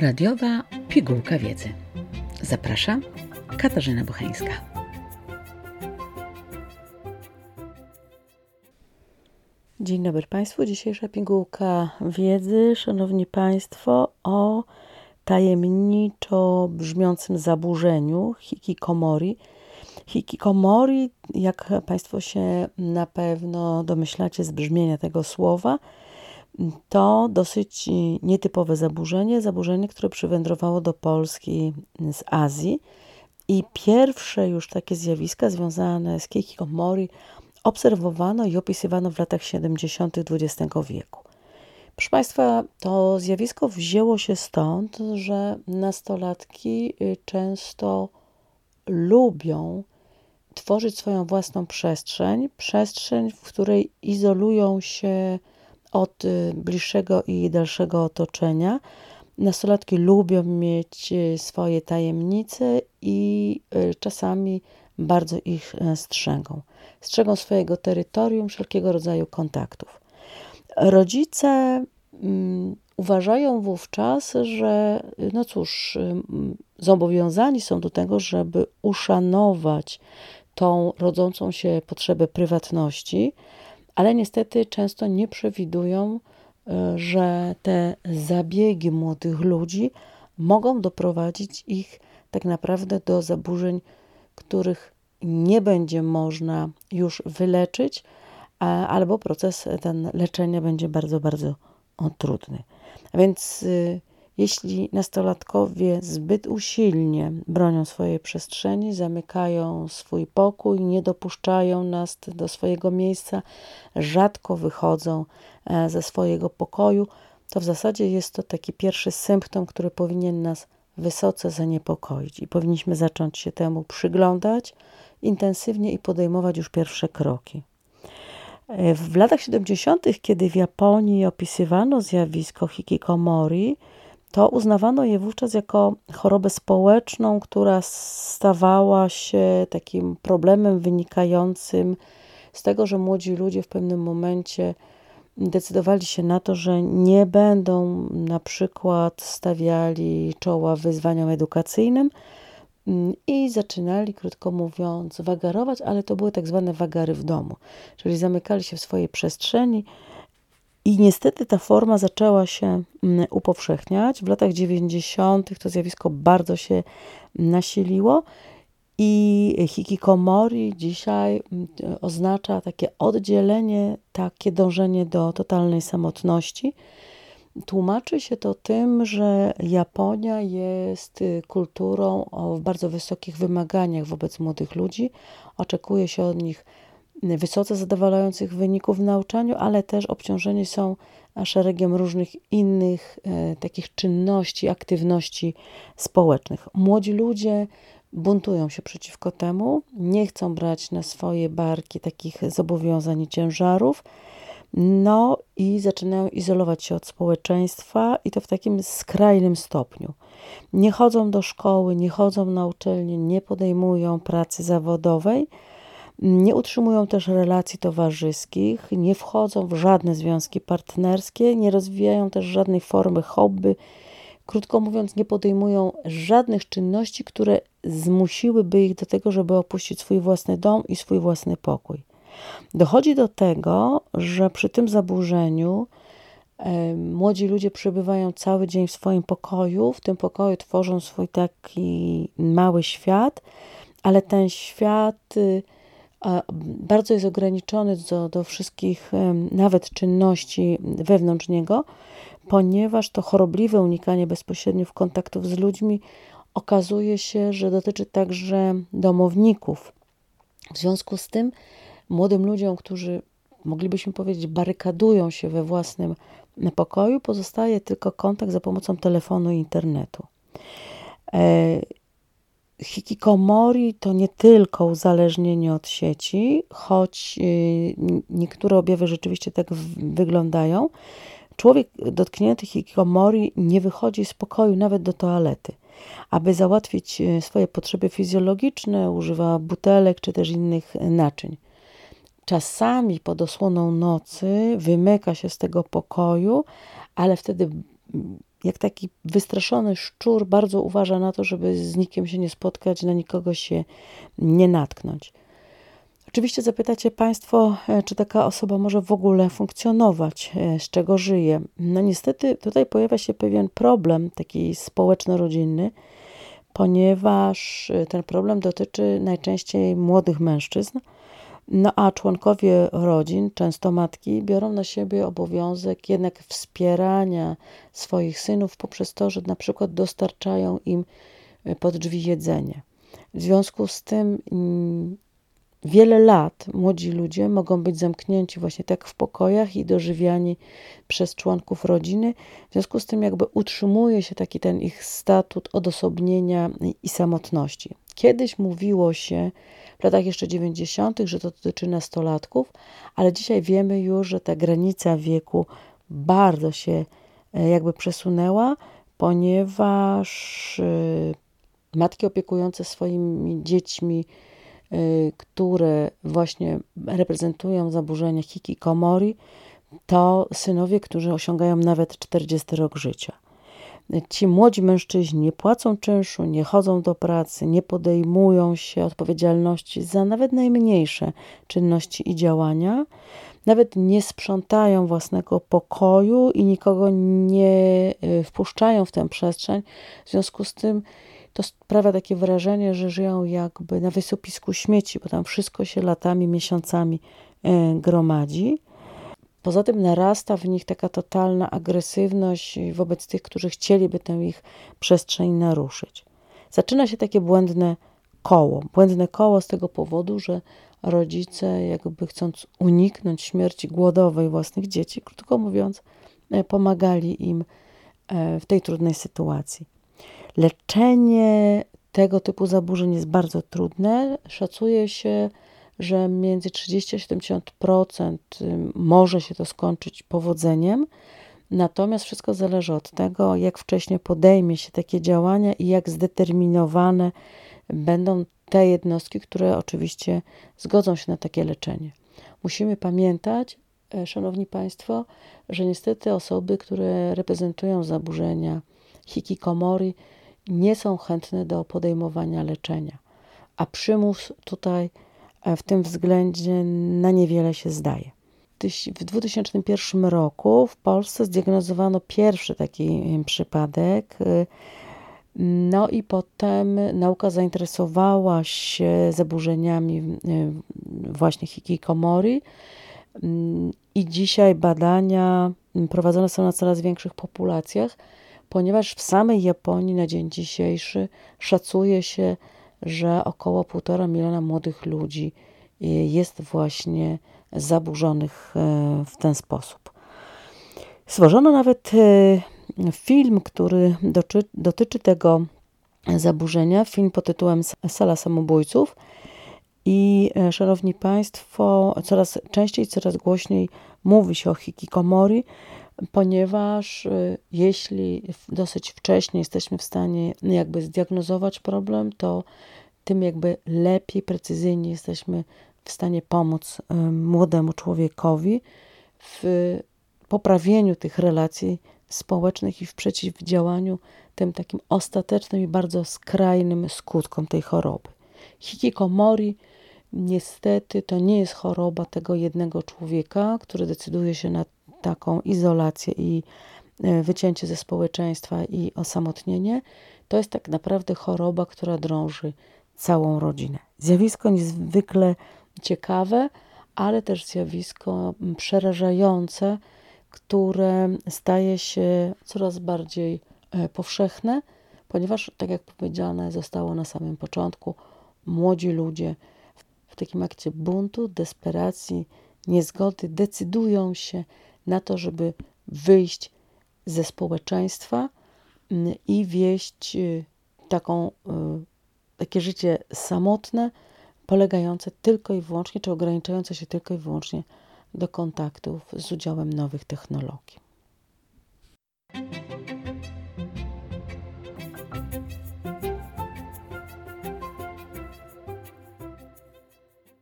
Radiowa pigułka wiedzy. Zapraszam, Katarzyna Bucheńska. Dzień dobry Państwu. Dzisiejsza pigułka wiedzy, Szanowni Państwo, o tajemniczo brzmiącym zaburzeniu hikikomori. Hikikomori, jak Państwo się na pewno domyślacie z brzmienia tego słowa, to dosyć nietypowe zaburzenie, zaburzenie, które przywędrowało do Polski z Azji. I pierwsze już takie zjawiska związane z hikikomori obserwowano i opisywano w latach 70. XX wieku. Proszę Państwa, to zjawisko wzięło się stąd, że nastolatki y, często lubią tworzyć swoją własną przestrzeń, przestrzeń, w której izolują się od y, bliższego i dalszego otoczenia. Nastolatki lubią mieć y, swoje tajemnice i czasami bardzo ich strzegą. Strzegą swojego terytorium, wszelkiego rodzaju kontaktów. Rodzice mm, uważają wówczas, że no cóż, zobowiązani są do tego, żeby uszanować tą rodzącą się potrzebę prywatności, ale niestety często nie przewidują, e, że te zabiegi młodych ludzi mogą doprowadzić ich tak naprawdę do zaburzeń, których nie będzie można już wyleczyć, albo proces ten leczenia będzie bardzo, bardzo trudny. A więc y, jeśli nastolatkowie zbyt usilnie bronią swojej przestrzeni, zamykają swój pokój, nie dopuszczają nas do swojego miejsca, rzadko wychodzą e, ze swojego pokoju, to w zasadzie jest to taki pierwszy symptom, który powinien nas wysoce zaniepokoić i powinniśmy zacząć się temu przyglądać intensywnie i podejmować już pierwsze kroki. W latach 70., kiedy w Japonii opisywano zjawisko hikikomori, to uznawano je wówczas jako chorobę społeczną, która stawała się takim problemem wynikającym z tego, że młodzi ludzie w pewnym momencie decydowali się na to, że nie będą na przykład stawiali czoła wyzwaniom edukacyjnym, Mm, i zaczynali, krótko mówiąc, wagarować, ale to były tak zwane wagary w domu, czyli zamykali się w swojej przestrzeni. I niestety ta forma zaczęła się mm, upowszechniać. W latach 90. to zjawisko bardzo się nasiliło. I hikikomori dzisiaj mm, oznacza takie oddzielenie, takie dążenie do totalnej samotności. Tłumaczy się to tym, że Japonia jest y, kulturą o bardzo wysokich wymaganiach wobec młodych ludzi. Oczekuje się od nich wysoce zadowalających wyników w nauczaniu, ale też obciążeni są szeregiem różnych innych e, takich czynności, aktywności społecznych. Młodzi ludzie buntują się przeciwko temu, nie chcą brać na swoje barki takich zobowiązań i ciężarów no i zaczynają izolować się od społeczeństwa i to w takim skrajnym stopniu. Nie chodzą do szkoły, nie chodzą na uczelnię, nie podejmują pracy zawodowej, nie utrzymują też relacji towarzyskich, nie wchodzą w żadne związki partnerskie, nie rozwijają też żadnej formy hobby. Krótko mówiąc, nie podejmują żadnych czynności, które zmusiłyby ich do tego, żeby opuścić swój własny dom i swój własny pokój. Dochodzi do tego, że przy tym zaburzeniu młodzi ludzie przebywają cały dzień w swoim pokoju, w tym pokoju tworzą swój taki mały świat, ale ten świat y, bardzo jest ograniczony do, do wszystkich nawet czynności wewnątrz niego, ponieważ to chorobliwe unikanie bezpośrednich kontaktów z ludźmi okazuje się, że dotyczy także domowników. W związku z tym młodym ludziom, którzy moglibyśmy powiedzieć, barykadują się we własnym pokoju, pozostaje tylko kontakt za pomocą telefonu i internetu. Hikikomori to nie tylko uzależnienie od sieci, choć y, niektóre objawy rzeczywiście tak wyglądają. Człowiek dotknięty hikikomori nie wychodzi z pokoju nawet do toalety. Aby załatwić y, swoje potrzeby fizjologiczne, używa butelek czy też innych naczyń czasami pod osłoną nocy wymyka się z tego pokoju, ale wtedy jak taki wystraszony szczur bardzo uważa na to, żeby z nikim się nie spotkać, na nikogo się nie natknąć. Oczywiście zapytacie Państwo, e, czy taka osoba może w ogóle funkcjonować, e, z czego żyje. No niestety tutaj pojawia się pewien problem, taki społeczno-rodzinny, ponieważ e, ten problem dotyczy najczęściej młodych mężczyzn, no a członkowie rodzin, często matki, biorą na siebie obowiązek jednak wspierania swoich synów poprzez to, że na przykład dostarczają im pod drzwi jedzenie. W związku z tym mm, wiele lat młodzi ludzie mogą być zamknięci właśnie tak w pokojach i dożywiani przez członków rodziny. W związku z tym jakby utrzymuje się taki ten ich statut odosobnienia i samotności. Kiedyś mówiło się w latach jeszcze 90., że to dotyczy nastolatków, ale dzisiaj wiemy już, że ta granica wieku bardzo się e, jakby przesunęła, ponieważ e, matki opiekujące swoimi dziećmi Y, które właśnie reprezentują zaburzenia hikikomori, to synowie, którzy osiągają nawet 40 rok życia. Ci młodzi mężczyźni nie płacą czynszu, nie chodzą do pracy, nie podejmują się odpowiedzialności za nawet najmniejsze czynności i działania, nawet nie sprzątają własnego pokoju i nikogo nie y, wpuszczają w tę przestrzeń. W związku z tym to sprawia takie wrażenie, że żyją jakby na wysypisku śmieci, bo tam wszystko się latami, miesiącami e, gromadzi. Poza tym narasta w nich taka totalna agresywność wobec tych, którzy chcieliby tę ich przestrzeń naruszyć. Zaczyna się takie błędne koło. Błędne koło z tego powodu, że rodzice, jakby chcąc uniknąć śmierci głodowej własnych dzieci, krótko mówiąc, e, pomagali im e, w tej trudnej sytuacji. Leczenie tego typu zaburzeń jest bardzo trudne. Szacuje się, że między 30 a 70% może się to skończyć powodzeniem. Natomiast wszystko zależy od tego, jak wcześnie podejmie się takie działania i jak zdeterminowane będą te jednostki, które oczywiście zgodzą się na takie leczenie. Musimy pamiętać, e, Szanowni Państwo, że niestety osoby, które reprezentują zaburzenia hikikomori, nie są chętne do podejmowania leczenia, a przymus tutaj w tym względzie na niewiele się zdaje. W 2001 roku w Polsce zdiagnozowano pierwszy taki przypadek. E, no i potem nauka zainteresowała się zaburzeniami e, właśnie hikikomori mm, i dzisiaj badania prowadzone są na coraz większych populacjach ponieważ w samej Japonii na dzień dzisiejszy szacuje się, że około 1,5 miliona młodych ludzi y, jest właśnie zaburzonych y, w ten sposób. Stworzono nawet y, film, który dotyczy tego zaburzenia, film pod tytułem Sala Samobójców. I szanowni Państwo, coraz częściej, coraz głośniej mówi się o hikikomori, ponieważ y, jeśli dosyć wcześnie jesteśmy w stanie jakby zdiagnozować problem, to tym jakby lepiej, precyzyjnie jesteśmy w stanie pomóc młodemu człowiekowi w poprawieniu tych relacji społecznych i w przeciwdziałaniu tym takim ostatecznym i bardzo skrajnym skutkom tej choroby. Hikikomori niestety to nie jest choroba tego jednego człowieka, który decyduje się na taką izolację i e, wycięcie ze społeczeństwa i osamotnienie, to jest tak naprawdę choroba, która drąży całą rodzinę. Zjawisko niezwykle ciekawe, ale też zjawisko przerażające, które staje się coraz bardziej e, powszechne, ponieważ, tak jak powiedziane zostało na samym początku, młodzi ludzie w takim akcie buntu, desperacji, niezgody decydują się na to, żeby wyjść ze społeczeństwa mm, i wieść y, taką, y, takie życie samotne, polegające tylko i wyłącznie, czy ograniczające się tylko i wyłącznie do kontaktów z udziałem nowych technologii.